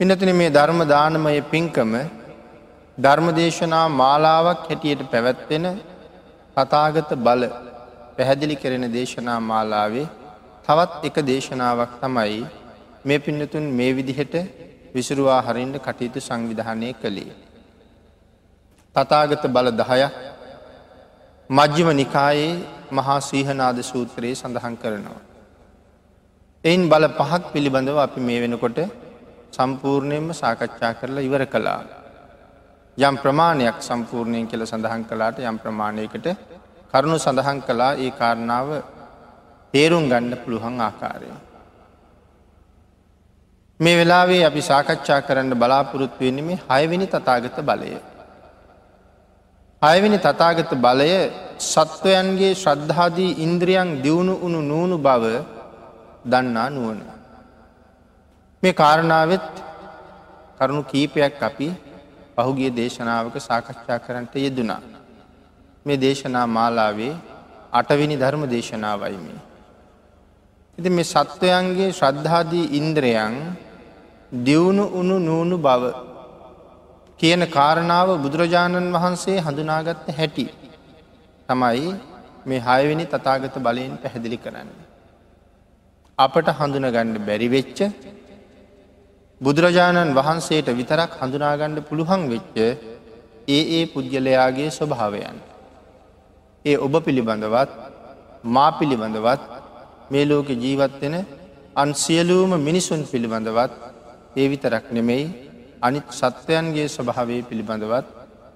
පිනතින මේ ධර්ම දානමය පින්කම ධර්මදේශනා මාලාවක් හැටියට පැවැත්වෙන කතාගත බල පැහැදිලි කරෙන දේශනා මාලාවේ තවත් එක දේශනාවක් තමයි මේ පින්නතුන් මේ විදිහට විසුරුවා හරින්ට කටයුතු සංවිධානය කළේ. තතාගත බල දහයක් මජ්්‍යම නිකායේ මහා සීහනාද සූත්‍රයේ සඳහන් කරනවා. එයින් බල පහක් පිළිබඳව අපි මේ වෙනකොට සම්පූර්ණයෙන්ම සාකච්ඡා කරලා ඉවර කළා. යම් ප්‍රමාණයක් සම්පූර්ණයෙන් කියල සඳහන් කලාට යම් ප්‍රමාණයකට කරුණු සඳහන් කලා ඒ කාරණාව තේරුම් ගන්න පුළුවන් ආකාරය. මේ වෙලාවේ අපි සාකච්ඡා කරන්න බලාපොරොත්තු වෙන්නේ මේ හයවෙනි තතාගත බලය. හයවෙනි තතාගත බලය සත්වයන්ගේ ශ්‍රද්ධාදී ඉන්ද්‍රියන් දියුණු උුණු නූුණු බව දන්නා නුවන. මේ කාරණාවත් කරුණු කීපයක් අපි පහුගිය දේශනාවක සාකච්ඡා කරන්නට යෙදුනා. මේ දේශනා මාලාවේ අටවිනි ධර්ම දේශනාවයි මේ. ඉති මේ සත්වයන්ගේ ශ්‍රද්ධාදී ඉන්ද්‍රයන් දියුණු උුණු නූුණු බව කියන කාරණාව බුදුරජාණන් වහන්සේ හඳුනාගත්ත හැටි තමයි මේ හයවෙනි තතාගත බලයෙන් පැහැදිලි කරන්න. අපට හඳුනගණ්ඩ බැරිවෙච්ච බුදුරජාණන් වහන්සේට විතරක් හඳුනාගණ්ඩ පුළුවන් වෙච්ච ඒ ඒ පුද්ගලයාගේ ස්වභාවයන්. ඒ ඔබ පිළිබඳවත් මා පිළිබඳවත් මේ ලෝක ජීවත්වෙන අන් සියලූම මිනිසුන් පිළිබඳවත් ඒ විතරක් නෙමෙයි අනිත් සත්වයන්ගේ ස්වභාවය පිළිබඳවත්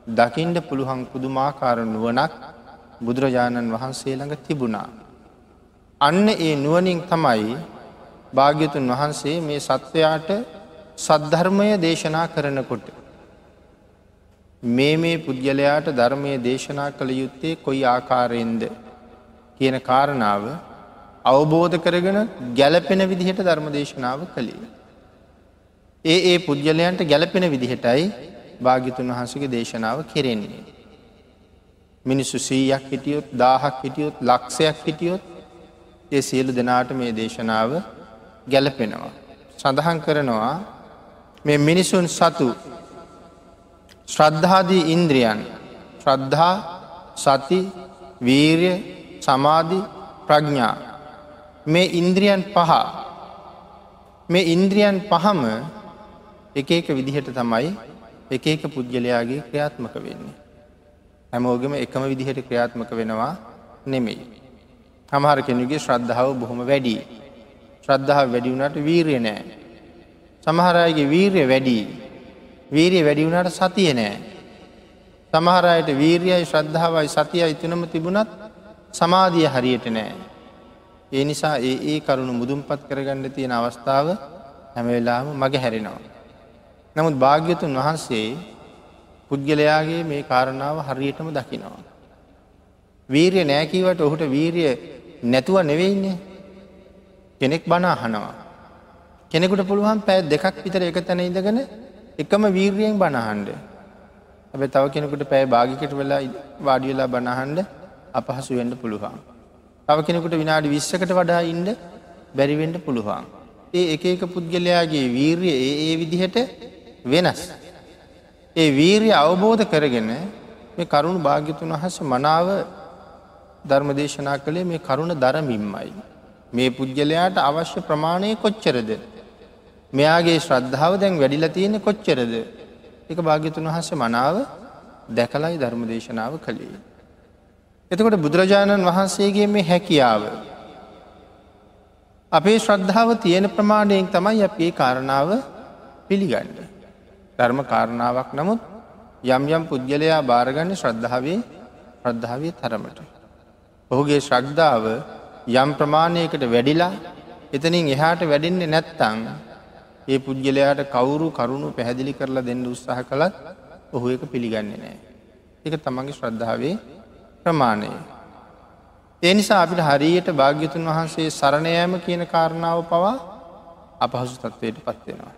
දකිින්ඩ පුළුවන් පුදුමාකාර නුවනක් බුදුරජාණන් වහන්සේ ළඟ තිබුණා. අන්න ඒ නුවනින් තමයි භාග්‍යතුන් වහන්සේ මේ සත්වයාට සද්ධර්මය දේශනා කරනකොට. මේ මේ පුද්ගලයාට ධර්මය දේශනා කළ යුත්තේ කොයි ආකාරයෙන්ද කියන කාරණාව අවබෝධ කරගෙන ගැලපෙන විදිහට ධර්ම දේශනාව කළේ. ඒ ඒ පුද්ගලයන්ට ගැලපෙන විදිහටයි භාගිතුන් වහන්සගේ දේශනාව කෙරෙන්නේ. මිනිස්සු සීයක් හිටියොත් දාහක් හිටියොත් ලක්ෂයක් හිටියොත් ඒ සියලු දෙනාට මේ දේශනාව ගැලපෙනවා. සඳහන් කරනවා මේ මිනිසුන් සතු ශ්‍රද්ධාදී ඉන්ද්‍රියන් ශ්‍රද්ධා සති වීරය සමාධි ප්‍රඥා මේ ඉන්ද්‍රියන් පහ මේ ඉන්ද්‍රියන් පහම එක එක විදිහට තමයි එක එක පුද්ගලයාගේ ක්‍රියාත්මක වෙන්නේ. හැමෝගම එකම විදිහට ක්‍රියාත්මක වෙනවා නෙමෙයි. හමහර කෙනුගේ ශ්‍රද්ධාව බොහොම වැඩි. ශ්‍රද්ධාව වැඩිවුණට වීරය නෑ. සමහරයගේ වීරය වැඩි වීරිය වැඩි වුණට සතිය නෑ. සමහරයට වීරියයි ශ්‍රද්ධාවයි සතිය ඉතුනම තිබුණත් සමාධිය හරියට නෑ. ඒ නිසා ඒ ඒ කරුණු මුදුම්පත් කරගන්න තියෙන අවස්ථාව හැමවෙලාම මග හැරෙනවා. නමුත් භාග්‍යතුන් වහන්සේ පුද්ගලයාගේ මේ කාරණාව හරියටම දකිනවා. වීරිය නෑකීවට ඔහුට වීරිය නැතුව නෙවෙයින්නේ කෙනෙක් බණ අහනවා. කෙනෙකුට පුළුවන් පැත් දෙකක් විතර එක තැන ඉඳගෙන එකම වීර්යෙන් බණහන්ඩ ඇබ තව කෙනෙකුට පැෑ භාගිකට වෙලා වාඩි වෙලා බණහන්ඩ අපහසු වෙන්ඩ පුළුවන්. තව කෙනෙකුට විනාඩි විශ්සකට වඩා ඉන්ඩ බැරිවෙන්ඩ පුළුවන්. ඒ එක එක පුද්ගලයාගේ වීර්ය ඒ ඒ විදිහට වෙනස්. ඒ වීර්ය අවබෝධ කරගෙන මේ කරුණු භාග්‍යතුන් වහස මනාව ධර්මදේශනා කළේ මේ කරුණ දරමින්මයි. මේ පුද්ගලයාට අවශ්‍ය ප්‍රමාණය කොච්චරද. මෙයාගේ ශ්‍රද්ධාව දැන් වැඩිල තියෙන කොච්චරද. එක භාග්‍යතුන් වහස මනාව දැකලයි ධර්මදේශනාව කළේ. එතකොට බුදුරජාණන් වහන්සේගේ මේ හැකියාව. අපේ ශ්‍රද්ධාව තියෙන ප්‍රමාණයෙන් තමයි අපේ කාරණාව පිළිගණ්ඩ. ධර්ම කාරණාවක් නමුත් යම් යම් පුද්ගලයා භාරගන්න ශ්‍රද්ධාවේ ශ්‍රද්ධාවේ තරමට. ඔහුගේ ශ්‍රද්ධාව යම් ප්‍රමාණයකට වැඩිලා එතනින් එහාට වැඩින්නේ නැත්තං ඒ පුද්ගලයාට කවුරු කරුණු පැහැදිලි කරලා දෙන්න උත්සාහ කළත් ඔහු එක පිළිගන්නේ නෑ. එක තමන්ගේ ශ්‍රද්ධාවේ ප්‍රමාණය. ඒ නිසා අපිට හරියට භාග්‍යතුන් වහන්සේ සරණයෑම කියන කාරණාව පවා අපහසු තත්වයට පත්වෙනවා.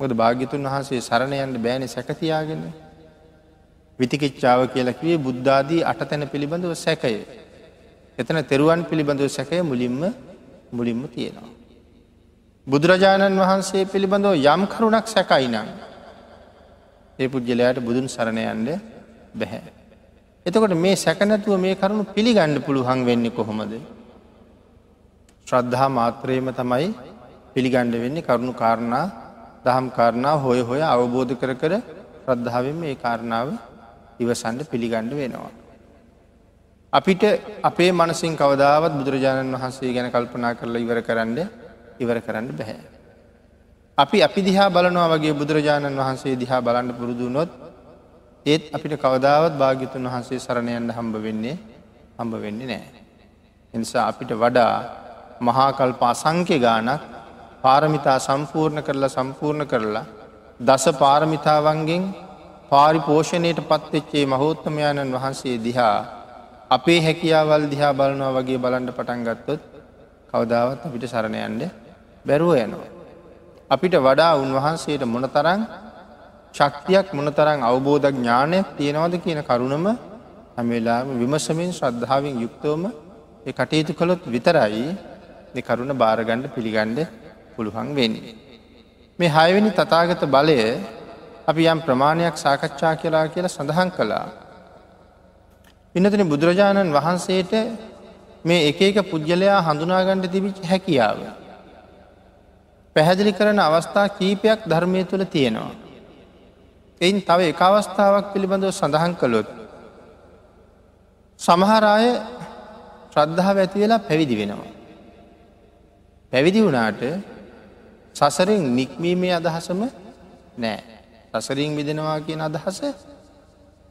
මොද භාග්‍යතුන් වහන්සේ සරණයන්ට බෑන සැකතියාගෙන විතිකිච්චාව කියලකිවේ බුද්ධාදී අට තැන පිළිබඳව සැකය. එතන තෙරුවන් පිළිබඳව සැකය මුලින්ම මුලින්ම තියෙනවා. බුදුරජාණන් වහන්සේ පිළිබඳව යම් කරුණක් සැකයිනම් ඒ පුද්ගලයාට බුදුන් සරණයන්ඩ බැහැ. එතකොට මේ සැකනැතුව මේ කරුණු පිළිගණ්ඩ පුළුවන් වෙන්නේ කොහොමද. ශ්‍රද්ධහා මාත්‍රයම තමයි පිළිගණ්ඩ වෙන්නේ කරුණු කාරණා දහම් කාරණා හොය හොය අවබෝධ කර කර ශ්‍රද්ධාවෙන් මේ කාරණාව ඉවසන්ඩ පිළිගණ්ඩ වෙනවා. අපිට අපේ මනසින් කවදාවත් බුදුරජාණන් වහන්සේ ගැන කල්පනා කරලා ඉවර කරන්න ඉවර කරන්න බැහැ. අපි අපි දිහා බලනවා වගේ බුදුරජාණන් වහන්සේ දිහා බලන්න පුරුදුනොත් ඒත් අපිට කවදාවත් භාගිතුන් වහන්සේ සරණයන්ට හම්බ වෙන්නේ හම්බ වෙන්නේ නෑ. එනිසා අපිට වඩා මහාකල්ප අසංක්‍ය ගානක් පාරමිතා සම්පූර්ණ කරලා සම්පූර්ණ කරලා දස පාරමිතාවන්ගෙන් පාරිපෝෂණයට පත්වෙච්චේ මහෝත්තමයාණන් වහන්සේ දිහා අපේ හැකියාවල් දිහා බලනවා වගේ බලන්ඩ පටන් ගත්තොත් කවදාවත් අපිට සරණයන්ඩ බැරුව යනවා. අපිට වඩා උන්වහන්සේට මොනතරං ශක්තියක් මොනතරං අවබෝධ ඥානයක් තියෙනවද කියන කරුණම හැමවෙලාම විමසමින් ශ්‍රද්ධාවෙන් යුක්තවම කටයුතු කළොත් විතරයි කරුණ භාරගණ්ඩ පිළිගණ්ඩ පුළුවන් වෙන්නේ. මේ හයවැනි තතාගත බලය අපි යම් ප්‍රමාණයක් සාකච්ඡා කියලා කියලා සඳහන් කළා. පිනතින බුදුරජාණන් වහන්සේට මේ එක එක පුද්ගලයා හඳුනාගණ්ඩ තිබිච හැකියාව. පැහැදිලි කරන අවස්ථා කීපයක් ධර්මය තුළ තියෙනවා. එයින් තව එක අවස්ථාවක් පිළිබඳව සඳහන් කළොත්. සමහරාය ශ්‍රද්ධාව ඇති වෙලා පැවිදි වෙනවා. පැවිදි වුණාට සසරෙන් නික්මීමේ අදහසම නෑ. සසරින් විදෙනවා කියන අදහස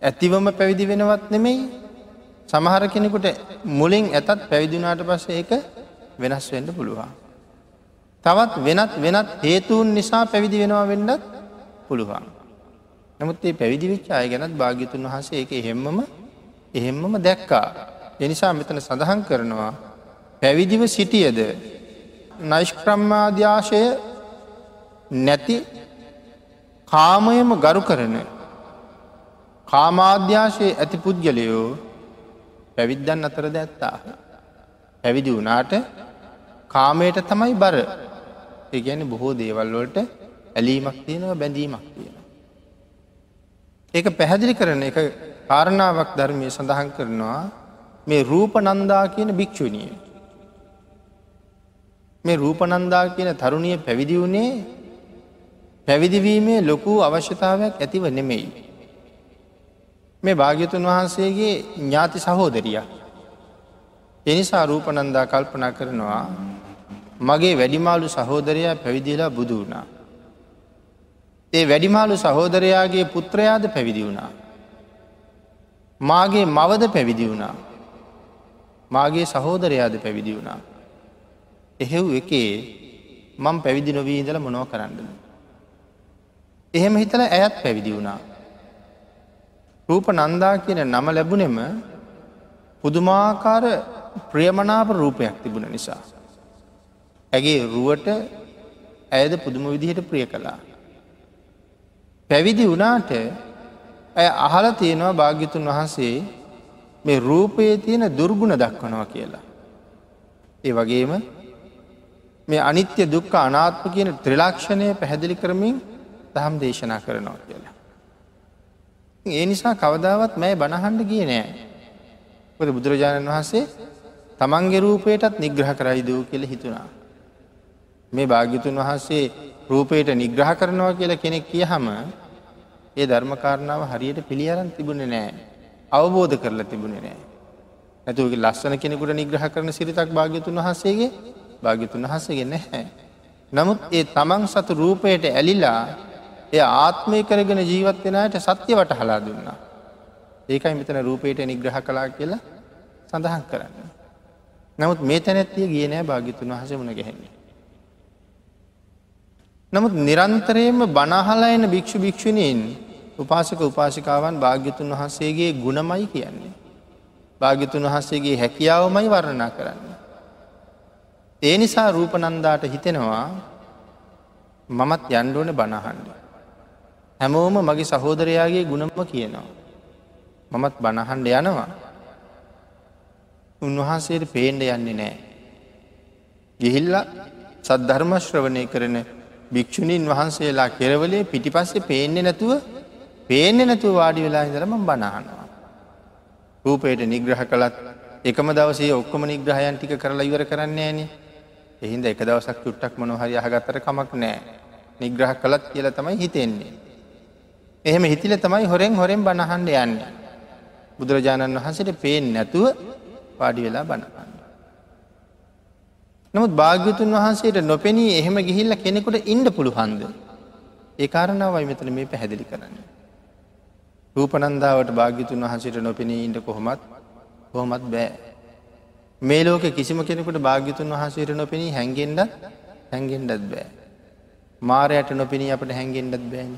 ඇතිවම පැවිදි වෙනවත් නෙමෙයි සමහර කෙනෙකුට මුලින් ඇතත් පැවිදිනාට පස්ස ඒක වෙනස් වෙන්ඩ පුළුවන්. තවත් වෙනත් වෙනත් හේතුවන් නිසා පැවිදි වෙනවා වෙන්නත් පුළුවන්. නමුත් ඒ පැවිදි විච්චාය ගැනත් භාගිතුන් වහසේ ඒක එහෙම්මම එහෙම්මම දැක්කා. එනිසා මෙතන සඳහන් කරනවා පැවිදිව සිටියද නයිෂ්ක්‍රම්මාධ්‍යාශය නැති කාමයම ගරු කරන කාමාධ්‍යාශයේ ඇති පුද්ගලයෝ පැවිද්දන් අතරද ඇත්තා. පැවිදි වුණාට කාමයට තමයි බර ඒගැන බොහෝ දේවල්වලට ඇලීමක් තියෙනව බැඳීමක් තියෙන. ඒක පැහැදිලි කරන එක කාරණාවක් ධර්මය සඳහන් කරනවා මේ රූප නන්දා කියන භික්‍ෂුණිය. මේ රූපනන්දා කියන තරුණිය පැවිදි වුණේ පැවිදිවීමේ ලොකු අවශ්‍යතාවයක් ඇතිව නෙමෙයි. මේ භාග්‍යතුන් වහන්සේගේ ඥාති සහෝදරිය. එනිසා රූපනන්දා කල්පනා කරනවා මගේ වැඩිමාලු සහෝදරයා පැවිදිලා බුදු වුණා. ඒ වැඩිමාලු සහෝදරයාගේ පුත්‍රයාද පැවිදි වුණා. මාගේ මවද පැවිදි වුණා. මාගේ සහෝදරයාද පැවිදි වුණා. එහෙව් එකේ මං පැවිදි නොවී ඉදල මොනව කරන්නද. එහෙම හිතල ඇයත් පැවිදි වුණා. රූප නන්දා කියන නම ලැබුණෙම පුදුමාකාර ප්‍රියමනාප රූපයක් තිබුණ නිසා. ඇගේ රුවට ඇයද පුදුම විදිහට ප්‍රිය කළා. පැවිදි වනාට ඇය අහල තියෙනවා භාග්‍යතුන් වහන්සේ මේ රූපයේ තියෙන දුර්ගුණ දක්වනවා කියලා. ඒ වගේම මේ අනිත්‍ය දුක්ක අනාත්ම කියන ත්‍රිලක්ෂණය පැහැදිලි කරමින් දහම් දේශනා කරනවා කියලා. ඒ නිසා කවදාවත් මැය බණහන්ඩ ගිය නෑ. ොද බුදුරජාණන් වහන්සේ තමන්ගේ රූපයටත් නිග්‍රහ කරයිදූ කියල හිතුනා. මේ භාග්‍යතුන් වහන්සේ රූපයට නිග්‍රහ කරනවා කියලා කෙනෙක් කිය හම ඒ ධර්මකාරණාව හරියට පිළියරන් තිබුණ නෑ අවබෝධ කරලා තිබුණේ නෑ. ඇතුවගේ ලස්සන කෙනෙකුට නිග්‍රහ කරන සිරිතක් භාග්‍යතුන් වහන්සේගේ භාගිතුන් වහසගෙන නැහැ. නමුත් ඒ තමන් සතු රූපයට ඇලිලා එය ආත්මය කරගෙන ජීවත් වෙනයට සත්‍ය වට හලා දුන්නා. ඒකයි මෙතන රූපයට නිග්‍රහ කලා කියලා සඳහන් කරන්න. නමුත් මේ තැනැත්තිය ගිය නෑ භාගිතුන් වහස මුණ ගැහෙන්නේ. නමුත් නිරන්තරයෙන්ම බනහලායන භික්ෂු භික්ෂුණීන් උපාසක උපාසිකාවන් භාග්‍යතුන් වහන්සේගේ ගුණමයි කියන්නේ. භාග්‍යතුන් වහන්සේගේ හැකියාවමයි වර්ණනා කරන්න. ඒ නිසා රූපනන්දාට හිතෙනවා මමත් යන්ඩෝන බණහන්ඩ. හැමෝම මගේ සහෝදරයාගේ ගුණම කියනවා. මමත් බණහන්ඩ යනවා. උන්වහන්සේට පේන්ඩ යන්නේ නෑ. ගිහිල්ල සද්ධර්මශ්‍රවනය කරන භික්‍ෂුණීන් වහන්සේලා කෙරවලේ පිටිපස්සේ පේන්නේ නැතුව පේන්නේ නැතුව වාඩි වෙලා ඉදරම බණහනවා. රූපයට නිග්‍රහ කළත් එකම දවසේ ඔක්කොම නිග්‍රහයන් ටික කරලා ඉවර කරන්නේ ෑනේ එහින්ද එක දවසක් චුට්ටක් මොනොහරි අහගත්තර කමක් නෑ නිග්‍රහ කළත් කියල තමයි හිතෙන්නේ. එහෙම හිතිල තමයි හොරෙන් හොරෙන් බණහන්ඩ යන්න. බුදුරජාණන් වහන්සට පේෙන් නැතුව පාඩි වෙලා බණපන්න. නමුත් භාග්‍යතුන් වහන්සේට නොපෙනී එහෙම ගිහිල්ල කෙනෙකුට ඉන්ඩ පුළුහන්ද. ඒ කාරණාවයි මෙතන මේ පැහැදිලි කරන්න. රූපනන්දාවට භාග්‍යතුන් වහන්සේට නොපෙනී ඉන්ට කොහොමත් කොහොමත් බෑ. මේ ලෝක කිසිම කෙනෙකුට භාග්‍යතුන් වහන්සේට නොපෙනී හැන්ගෙන්ඩත් හැන්ගෙන්ඩත් බෑ. මාරයට නොපෙනී අපට හැන්ගෙන්ඩත් බෑන.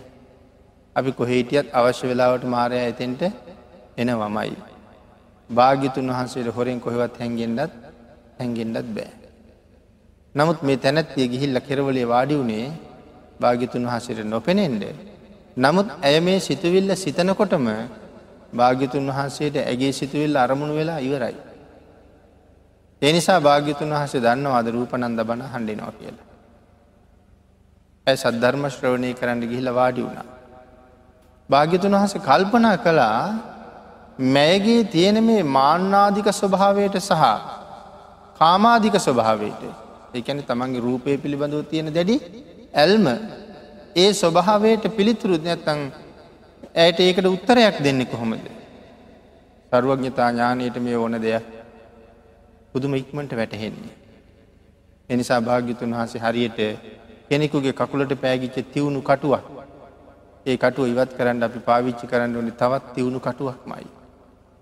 අපි කොහේටියත් අවශ්‍ය වෙලාවට මාරය ඇතෙන්ට එන වමයි. භාග්‍යතුන් වහන්සේට හොරෙන් කොහෙවත් හැන්ගෙන්ඩත් හැන්ගෙන්ඩත් බෑ. නමුත් මේ තැනැත්තිය ගිහිල්ල කෙරවලේ වාඩි වුණේ භාගිතුන් වහසට නොපෙනෙන්ඩ. නමුත් ඇය මේ සිතුවිල්ල සිතනකොටම භාග්‍යතුන් වහන්සේට ඇගේ සිතුවිල්ල අරමුණු වෙලා ඉවරයි. එනිසා භාග්‍යතුන් වහසේ දන්නවාද රූපනන්ද බණ හඬිනවා කියලා. ඇය සද්ධර්ම ශ්‍රවණය කරන්න ගිහිල වාඩි වුණා. භාග්‍යතුන් වහස කල්පනා කළා මෑගේ තියෙන මේ මාන්නාධික ස්වභාවයට සහ කාමාධික ස්වභාවයට එකැන තමන්ගේ රූපය පිළිබඳව තියෙන දැඩි ඇල්ම ඒ ස්වභාවයට පිළිතුරුත් නැත්තං ඇයට ඒකට උත්තරයක් දෙන්න කොහොමද. සරුවඥතා ඥානයට මේ ඕන දෙයක් පුදුම ඉක්මට වැටහෙන්නේ. එනිසා භාග්‍යතුන් වහන්සේ හරියට කෙනෙකුගේ කකුලට පෑගිච්ච තිවුණු කටුවක් ඒ කටුව ඉවත් කරන්න අපි පාවිච්චි කරන්න ඕනි තවත් තිවුණු කටුවක් මයි.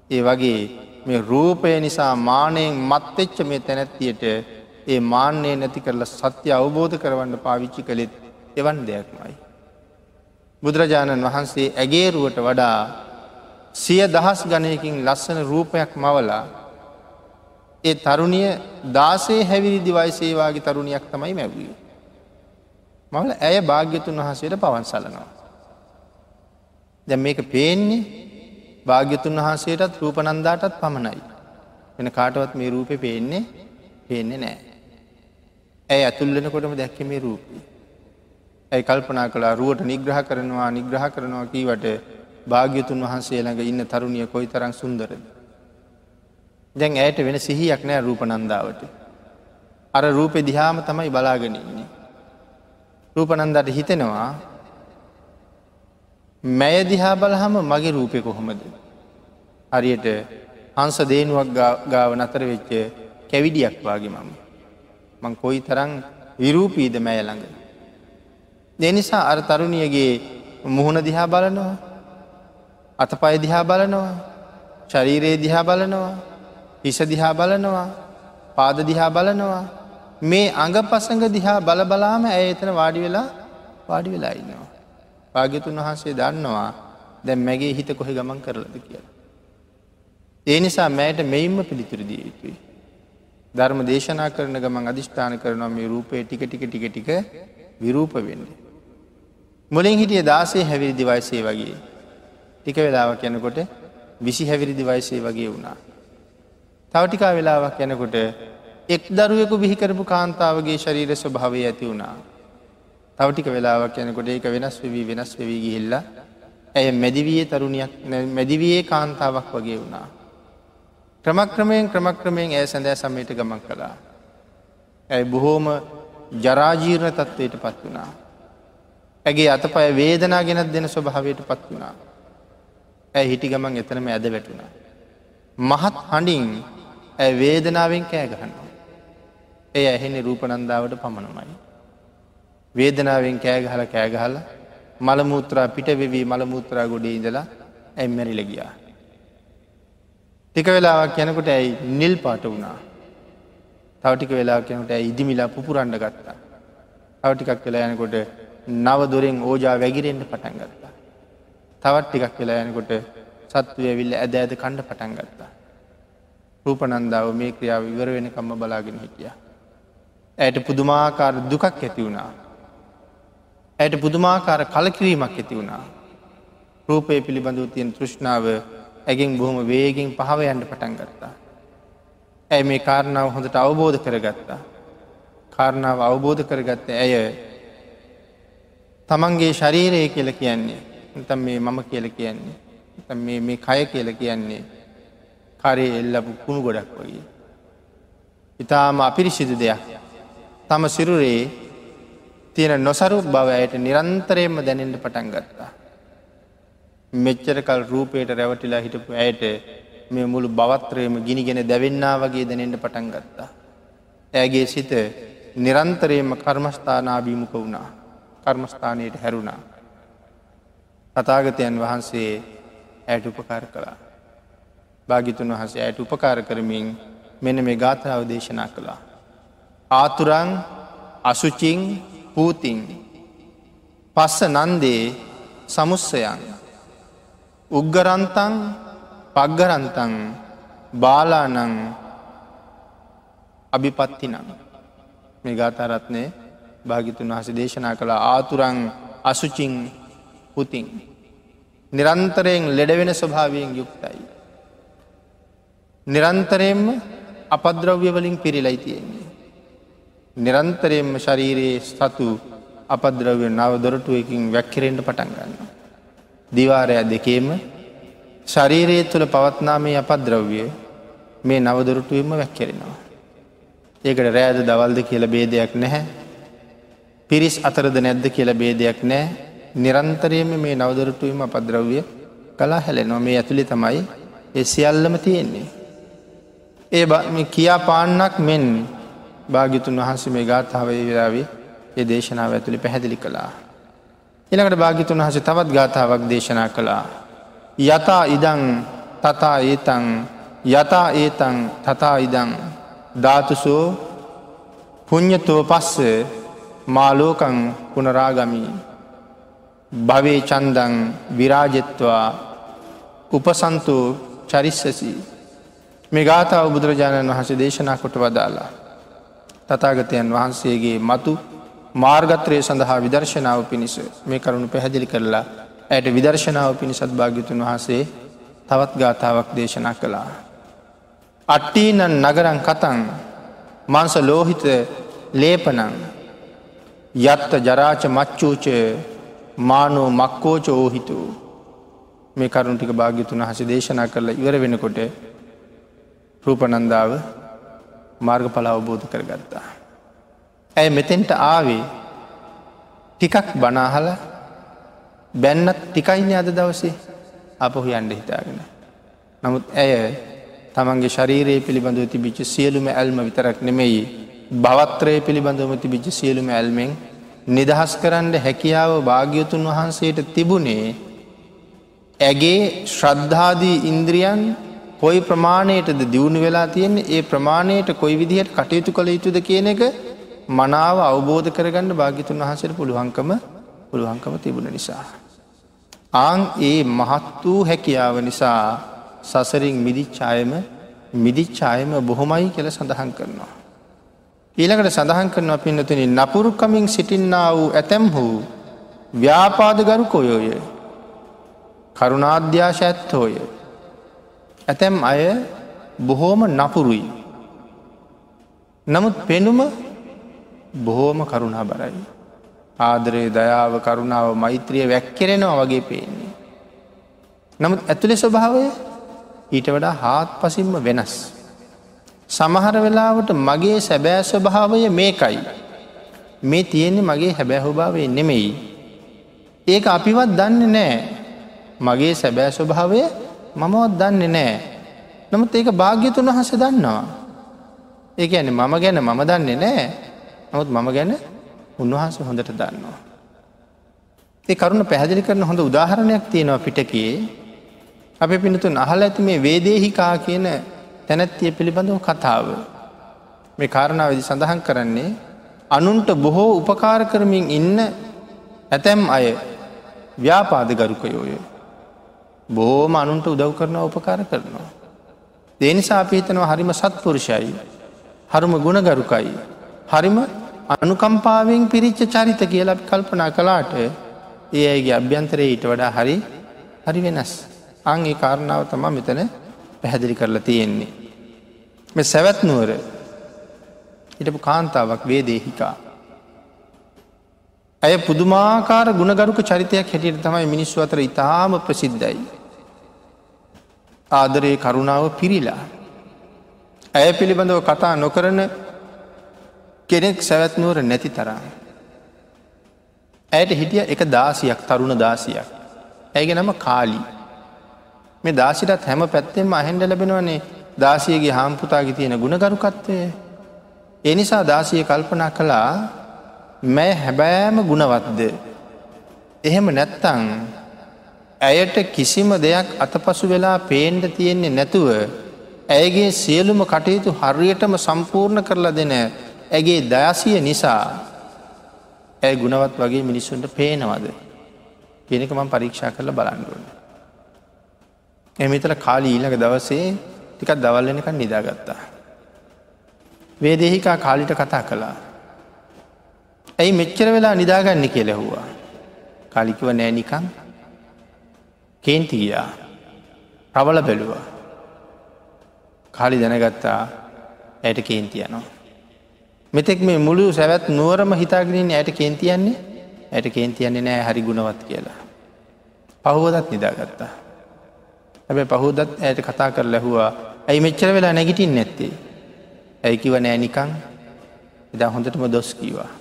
ඒ වගේ මේ රූපය නිසා මානයෙන් මත්තෙච්ච මේ තැනැත්තියට ඒ මාන්‍යය නැති කරලා සත්‍ය අවබෝධ කරවන්න පාවිච්චි කළෙත් එවන් දෙයක්මයි. බුදුරජාණන් වහන්සේ ඇගේරුවට වඩා සිය දහස් ගණයකින් ලස්සන රූපයක් මවලා ඒ තරුණිය දාසේ හැවිරිදි වයිසේවාගේ තරුණයක් තමයි මැවී. මවල ඇය භාග්‍යතුන් වහසේට පවන් සලනවා. දැ මේක පේන්නේ භාග්‍යතුන් වහන්සේටත් රූපනන්දාටත් පමණයි. වෙන කාටවත් මේ රූපය පේන්නේ පේන්නේ නෑ. ඇයි ඇතුල්ලෙනකොටම දැක්ක මේ රූපී. ඇයි කල්පනා කලා රුවට නිග්‍රහ කරනවා නිග්‍රහ කරනවා කීවට භාග්‍යතුන් වහන්සේ ළඟ ඉන්න තරුණිය කොයි තරම් සුන්දරද. දැන් ඇයට වෙන සිහියක් නෑ රූපනන්දාවට. අර රූපෙ දිහාම තමයි බලාගෙනන්නේ. රූපනන්දට හිතෙනවා මැය දිහා බලහම මගේ රූපය කොහොමද. හරියට හංස දේනුවක් ගාව නතර වෙච්ච කැවිඩියක් වගේ මම. මං කොයි තරං විරූපීද මැය ළඟ. දෙනිසා අර තරුණියගේ මුහුණ දිහා බලනවා අතපය දිහා බලනවා ශරීරයේ දිහා බලනවා හිස දිහා බලනවා පාද දිහා බලනවා මේ අඟ පසඟ දිහා බලබලාම ඇය එතන වාඩි වෙලා වාඩි වෙලා ඉන්නවා. භාග්‍යතුන් වහන්සේ දන්නවා දැම් මැගේ හිත කොහෙ ගමන් කරලද කියලා. ඒ නිසා මෑයට මෙයින්ම පිළිතුරදිය යුතුයි. ධර්ම දේශනා කරන ගමන් අධිෂ්ඨාන කරනවා මේ රූපය ටික ටික ටික ටික විරූප වෙන්න. මුලින් හිටිය දාසේ හැවිරිදි වයසේ වගේ. ටික වෙලාවක් යනකොට විසි හැවිරිදි වයසේ වගේ වුණා. තවටිකා වෙලාවක් යනකොට එක් දරුවෙකු බිහිකරපු කාන්තාවගේ ශරීර ස්වභාවය ඇති වුණා. තවටික වෙලාවක් යනකොට ඒක වෙනස් වෙවී වෙනස් වෙවී ගිහිල්ල ඇය මැදිවයේ තරුණයක් මැදිවයේ කාන්තාවක් වගේ වුණා. ක්‍රමක්‍රමයෙන් ක්‍රමක්‍රමයෙන් ඇය සැඳෑ සමයට ගමන් කළා. ඇයි බොහෝම ජරාජීර්ණ තත්ත්වයට පත් වුණා. ඇගේ අතපය වේදනා ගෙනත් දෙන ස්වභාවයට පත් වුණා. ඇය හිටි ගමන් එතනම ඇද වැටුණා. මහත් හඬින් ඇ වේදනාවෙන් කෑ ගහන්නවා. එය ඇහෙන්නේ රූපනන්දාවට පමණමයි. වේදනාවෙන් කෑගහල කෑගහල මළමුූත්‍රා පිට වෙවී මළමුූත්‍රා ගොඩේ ඉඳලා ඇම්මැරිල ගියා. ටික වෙලාවක් යනකොට ඇයි නිල් පාට වුණා. තවටික වෙලා යනට ඇයි ඉදිමිලා පුපුරන්ඩ ගත්තා. තවටිකක් වෙලා යනකොට නව දොරෙන් ඕජා වැගිරෙන්ට පටන් ගත්තා. තවත් ටිකක් වෙලා යනකොට සත්වය විල්ල ඇද ඇද කණ්ඩ පටන් ගත්තා. රූපනන්දාව මේ ක්‍රියාව ඉවර වෙනකම්ම බලාගෙන හිටිය. ඇයට පුදුමාකාර දුකක් ඇති වුණා. ඇයට පුදුමාකාර කලකිරීමක් ඇති වුණා. රූපය පිළිබඳව තියෙන් තෘෂ්ණාව ඇගෙන් බොහොම වේගෙන් පහව යන්ට පටන් ගත්තා. ඇයි මේ කාරණාව හොඳට අවබෝධ කරගත්තා. කාරණාව අවබෝධ කරගත්ත ඇය තමන්ගේ ශරීරය කියල කියන්නේ තම් මේ මම කියල කියන්නේ මේ කය කියල කියන්නේ කරේ එල්ලපු කුණු ගොඩක් වගේ. ඉතාම අපිරිසිදු දෙයක් තම සිරුරේ තියෙන නොසරු බව අයට නිරන්තරයෙන්ම දැනෙන්ට පටන් ගත්තා. මෙච්චරකල් රූපයට රැවටිලා හිටපු ඇයට මේ මුළු බවත්‍රයම ගිනිගෙන දැවෙන්නා වගේ දැනෙන්ට පටන් ගත්තා. ඇගේ සිත නිරන්තරයම කර්මස්ථානාභීමුක වුණා කර්මස්ථානයට හැරුණා. තතාගතයන් වහන්සේ ඇයට උපකාර කළා. භාගිතුන් වහසේ ඇයට උපකාර කරමින් මෙන මේ ගාථාව දේශනා කළා. ආතුරං අසුචිං පූතිං පස්ස නන්දේ සමුස්සයන් උග්ගරන්තං පග්ගරන්තං බාලානං අභිපත්තිනං මේ ගාතාරත්නය භාගිතුන් වහස දේශනා කළ ආතුරං අසුචිං පුතින් නිරන්තරයෙන් ලෙඩවෙන ස්වභාවයෙන් යුක්තයි. නිරන්තරයෙන්ම අපද්‍රව්‍ය වලින් පිරිලයි තියෙන්නේ. නිරන්තරයෙන්ම ශරීරයේ සතු අපද්‍රව්‍ය නව දොරටුවකින් වැක්කිරෙන්ට පටන් ගන්න. දිවාරය දෙකේම ශරීරයේ තුළ පවත්නාමේ අපද්‍රව්‍ය මේ නවදොරටුවම වැක්කෙරෙනවා. ඒකට රෑද දවල්ද කියල බේදයක් නැහැ. පිරිස් අතරද නැද්ද කියල බේදයක් නෑ නිරන්තරයම මේ නවදරටුවම අපද්‍රව්‍ය කලා හැලෙනවා මේ ඇතුළි තමයි එ සියල්ලම තියෙන්නේ. ඒ කියා පාන්නක් මෙන් භාගිතුන් වහන්සේ මේ ගාථාවය විරාවේ ඒ දේශනාව ඇතුළි පැහැදිලි කළා. එළඟට භාගිතුන් වහස තවත් ගාථාවක් දේශනා කළා. යතා ඉදං තතා ඒතං යතා ඒතං තතා ඉදං ධාතුසෝ පුං්ඥතෝ පස්ස මාලෝකං පුනරාගමී භවේ චන්දං විරාජෙත්වා උපසන්තු චරිස්සසි මේ ගාථාව බුදුරජාණන් වහස දේශනා කොට වදාලා. තතාගතයන් වහන්සේගේ මතු මාර්ගත්‍රය සඳහා විදර්ශනාව පිණිස මේ කරුණු පැහැදිලි කරලා ඇයට විදර්ශනාව පිණිසත් භාග්‍යතුන් වහසේ තවත් ගාථාවක් දේශනා කළා. අට්ටීනන් නගරං කතන් මංස ලෝහිත ලේපනං යත්ත ජරාච මච්චූච මානෝ මක්කෝච ඕහිතු මේ කරුණටික භාග්‍යතුන් හස දේශනා කරලා ඉවර වෙනකොට රූපනන්දාව මාර්ග පල අවබෝධ කරගත්තා. ඇය මෙතෙන්ට ආවේ ටිකක් බනාහල බැන්නත් ටිකයින අද දවසේ අපහු යන්ඩ හිතාගෙන. නමුත් ඇය තමන්ගේ ශරීරයේ පිළිබඳව තිබිච්ච සියලුම ඇල්ම විතරක් නෙමෙයි භවත්‍රය පිළිබඳවම තිබිච්ච සියලුම ඇල්මෙන් නිදහස් කරන්න හැකියාව භාග්‍යතුන් වහන්සේට තිබුණේ ඇගේ ශ්‍රද්ධාදී ඉන්ද්‍රියන් කොයි ප්‍රමාණයටද දියුණු වෙලා තියෙන්නේ ඒ ප්‍රමාණයට කොයි විදිහට කටයුතු කළ යුතුද කියන එක මනාව අවබෝධ කරගන්න භාගිතුන් වහසට පුළුවන්කම පුළුවන්කම තිබුණ නිසා. ආං ඒ මහත් වූ හැකියාව නිසා සසරින් මිදිච්චායම මිදිච්චායම බොහොමයි කියල සඳහන් කරනවා. ඊළකට සඳහන් කරනවා පින්නතුන නපුරුකමින් සිටින්නා වූ ඇතැම් වූ ව්‍යාපාද ගරුකොයෝය කරුණාධ්‍යාශ ඇත්තෝය. ඇතැම් අය බොහෝම නපුරුයි. නමුත් පෙනුම බොහෝම කරුණා බරයි. ආදරයේ දයාව කරුණාව මෛත්‍රිය වැැක්කෙරෙනවා වගේ පේන්නේ. නමුත් ඇතුළෙ ස්වභාවය ඊට වඩා හාත් පසින්ම වෙනස්. සමහර වෙලාවට මගේ සැබෑ ස්වභාවය මේකයි. මේ තියෙන්නේ මගේ හැබැහුභාවේ නෙමෙයි. ඒක අපිවත් දන්න නෑ මගේ සැබෑ ස්වභාවය මමවත් දන්නේ නෑ. නමුත් ඒක භාග්‍යතුන් වහස දන්නවා. ඒක ඇන මම ගැන මම දන්නේ නෑ නමුත් මම ගැන උන්වහන්ස හොඳට දන්නවා. ඒ කරුණ පැහැදිලි කරන හොඳ උදාහරණයක් තියෙනවා පිටකයේ අපි පිනතුන් අහල ඇති මේ වේදේහිකා කියන තැනැත්තිය පිළිබඳව කතාව. මේ කාරණාවදි සඳහන් කරන්නේ අනුන්ට බොහෝ උපකාර කරමින් ඉන්න ඇතැම් අය ව්‍යාපාද ගරුකයෝය. බෝම අනුන්ට උදව් කරන උපකාර කරනවා. දේනිසා අපිහිතනවා හරිම සත්පුරුෂයි. හරුම ගුණගරුකයි. හරිම අනුකම්පාවෙන් පිරිච්ච චරිත කියල කල්පනා කලාට ඒ අයගේ අභ්‍යන්තරයේ ඊට වඩා හරි හරි වෙනස්. අංගේ කාරණාව තමා මෙතන පැහැදිලි කරලා තියෙන්නේ. මෙ සැවැත් නුවර හිටපු කාන්තාවක් වේදේහිකා. ඇය පුදුමාකාර ගුණගරුක චරිතයක් හැටියට තමයි මිනිස්සු අතර ඉතාම ප්‍රසිද්ධයි. ආදරයේ කරුණාව පිරිලා. ඇය පිළිබඳව කතා නොකරන කෙනෙක් සැවැත්නුවර නැති තරම්. ඇයට හිටිය එක දාසියක් තරුණ දාසියක්. ඇගේ නම කාලී. මේ දාසිටත් හැම පැත්තෙම අහෙන්ඩ ලැබෙනවනේ දාසියගේ හාම්පුතාගි තියෙන ගුණගරුකත්වය. එනිසා දාසිය කල්පනා කළා මැ හැබෑම ගුණවත්ද. එහෙම නැත්තං ඇයට කිසිම දෙයක් අතපසු වෙලා පේන්ඩ තියෙන්නේ නැතුව ඇයගේ සියලුම කටයුතු හරියටම සම්පූර්ණ කරලා දෙන ඇගේ දයසිය නිසා ඇය ගුණවත් වගේ මිනිස්සුන්ට පේනවද. කෙනෙක මම පරීක්ෂා කරල බලන්ඩුවන. එමිතල කාලී ඊලක දවසේ ටිකක් දවල්ලනක නිදාගත්තා. වේදෙහිකා කාලිට කතා කළා. ඇයි මෙච්චර වෙලා නිදාගන්න කෙලෙහුවා. කාලිකිව නෑ නිකං කේන්ති ගියා ප්‍රවල බැලුවා. කාලි දැනගත්තා ඇයට කේන්තියනවා. මෙතෙක් මේ මුළු සැවැත් නුවරම හිතාගෙනින් ඇයට කේන්තියන්නේ ඇයට කේන්තියන්නේ නෑ හරි ගුණවත් කියලා. පහුවදත් නිදාගත්තා. හැබැ පහුදත් ඇයට කතා කර ලැහවා ඇයි මෙච්චර වෙලා නැගිටින් නැත්තේ. ඇයිකිව නෑ නිකං එදා හොඳටම දොස් කීවා.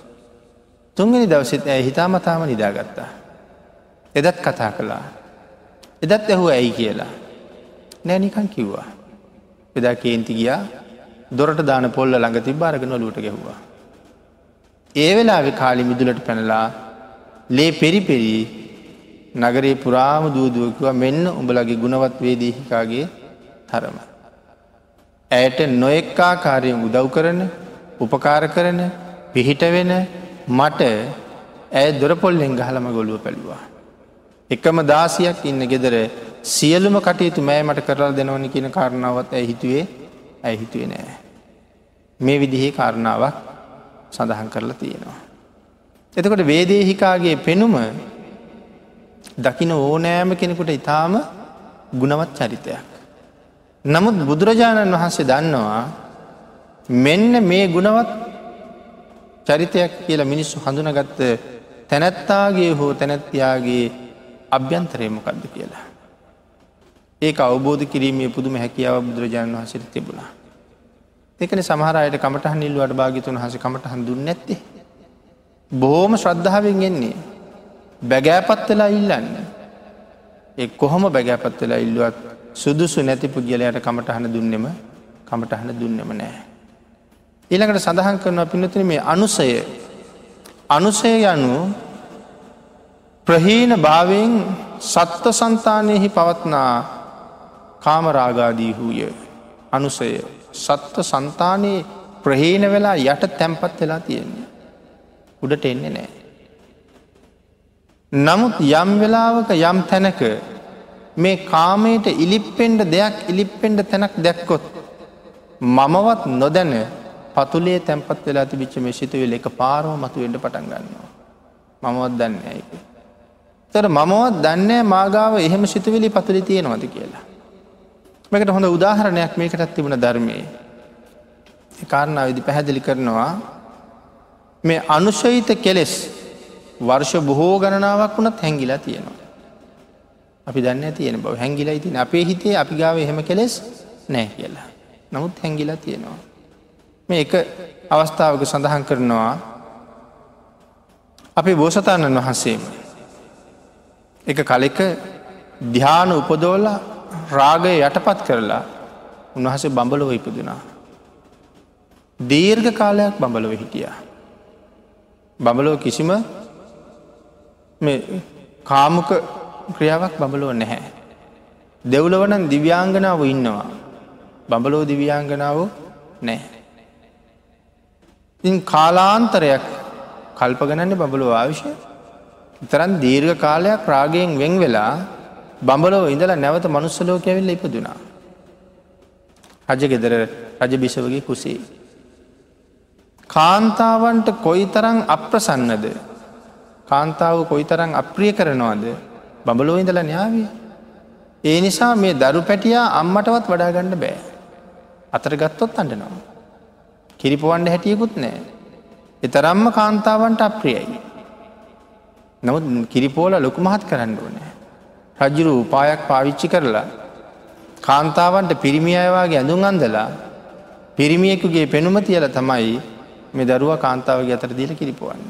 තුන්ගනි දවසෙත් ඇය හිතාමතාම නිදාගත්තා. එදත් කතා කළා. එදත් ඇහු ඇයි කියලා. නෑ නිකං කිව්වා. එදා කේන්ති ගියා දොරට දාන පොල්ල ළඟ තිබ අරගෙන ලුට ගැහ්වා. ඒ වෙලාවෙ කාලි මිදුලට පැනලා ලේ පෙරිපෙරී නගරේ පුරාම දූදුවකුව මෙන්න උඹලගේ ගුණවත් වේදීහිකාගේ තරම. ඇයට නොෙක්කාකාරයෙන් උදව් කරන උපකාර කරන පිහිට වෙන මට ඇය දොරපොල්ලෙන් ගහලම ගොලුව පැළුවා. එකම දාසියක් ඉන්න ගෙදර සියලුම කටයුතු මෑ මට කරල් දෙනවනි කියන කාරණාවත් ඇ හිතුවේ ඇයි හිතුවේ නෑ. මේ විදිහේ කාරණාවක් සඳහන් කරලා තියෙනවා. එතකොට වේදේහිකාගේ පෙනුම දකින ඕනෑම කෙනෙකුට ඉතාම ගුණවත් චරිතයක්. නමුත් බුදුරජාණන් වහන්සේ දන්නවා මෙන්න මේ ගුණවත් චරිතයක් කියලා මිනිස්සු හඳුනගත්ත තැනැත්තාගේ හෝ තැනැත්තියාගේ අභ්‍යන්තරයමකක්ද කියලා. ඒක අවබෝධ කිරීමේ පුදුම හැකියාව බුදුරජාණන් වහසට තිබුණා. එකන සමහරයට කමටහන් ඉල්ලුවට භාගිතුන් හස කමටහන් දුන්න නැත්තේ. බොහෝම ශ්‍රද්ධාවෙන් එන්නේ. බැගෑපත් වෙලා ඉල්ලන්න. එ කොහොම බැගෑපත් වෙලා ඉල්ලුවත් සුදුසු නැති පුද්ගලයට කමටහන දුන්නෙම කමටහන දුන්නෙම නෑ. ඊළඟට සඳහන් කරනවා පිනතින මේ අනුසය අනුසය යනු ප්‍රහීන භාවයෙන් සත්ව සන්තානයෙහි පවත්නා කාමරාගාදී වූය අනුසය සත්ව සන්තානයේ ප්‍රහීන වෙලා යට තැම්පත් වෙලා තියෙන්නේ. උඩට එන්නේ නෑ. නමුත් යම් වෙලාවක යම් තැනක මේ කාමයට ඉලිප්පෙන්ඩ දෙයක් ඉලිප්පෙන්ඩ තැනක් දැක්කොත් මමවත් නොදැන පතුලේ තැන්පත් වෙලා තිබිච්ච මේ සිතුවල එක පාරෝ මතුවෙන්ට පටන් ගන්නවා. මමවත් දන්න ඇක. තර මමවත් දන්නේ මාගාව එහෙම සිතුවිලි පතුලි තියෙනවද කියලා. මේකට හොඳ උදාහරණයක් මේකටත් තිබුණ ධර්මය. කාරණාව විදි පැහැදිලි කරනවා මේ අනුශහිත කෙලෙස් වර්ෂ බොහෝ ගණනාවක් වුණත් හැංගිලා තියෙනවා. අපි දන්න තියෙන බව හැංගිලා ඉතින් අපේ හිතේ අපි ගාව එහෙම කෙලෙස් නෑ කියලා. නමුත් හැංගිලා තියෙනවා. මේ එක අවස්ථාවක සඳහන් කරනවා අපි බෝසතාණන් වහන්සේම එක කලෙක ධ්‍යාන උපදෝල රාගය යටපත් කරලා උන්වහසේ බඹලොව ඉපදුනා. දීර්ඝ කාලයක් බඹලොව හිටිය. බඹලෝ කිසිම කාමුක ක්‍රියාවක් බඹලෝ නැහැ. දෙව්ලවනන් දිව්‍යාංගනාව ඉන්නවා. බඹලෝ දිව්‍යාංගනාව නෑ. ඉන් කාලාන්තරයක් කල්පගනන්නේ බඹලෝ ආවිශය තරන් දීර්ඝ කාලයක් රාගයෙන් වෙන් වෙලා බඹලෝ ඉඳලා නැවත මනුස්සලෝක ඇවිල්ල ඉපදුනා. රජ ගෙදර රජ බිෂවගේ කුසේ. කාන්තාවන්ට කොයි තරං අප්‍රසන්නද කාන්තාව කොයි තරං අප්‍රිය කරනවාද බඹලෝ ඉඳල න්‍යාවේ. ඒ නිසා මේ දරු පැටියා අම්මටවත් වඩාගන්න බෑ. අතර ගත්තොත් අඩනවා. කිරිපුවන්ඩ හැටියකුත් නෑ. එතරම්ම කාන්තාවන්ට අප්‍රියයි. නමුත් කිරිපෝල ලොකු මහත් කරන්න ඕනෑ. රජ්ජුරු උපායක් පාවිච්චි කරලා කාන්තාවන්ට පිරිමි අයවාගේ ඇඳුම් අන්දලා පිරිමියෙකුගේ පෙනුම තියල තමයි මේ දරුව කාන්තාවගේ අතර දීල කිරිපුවන්න.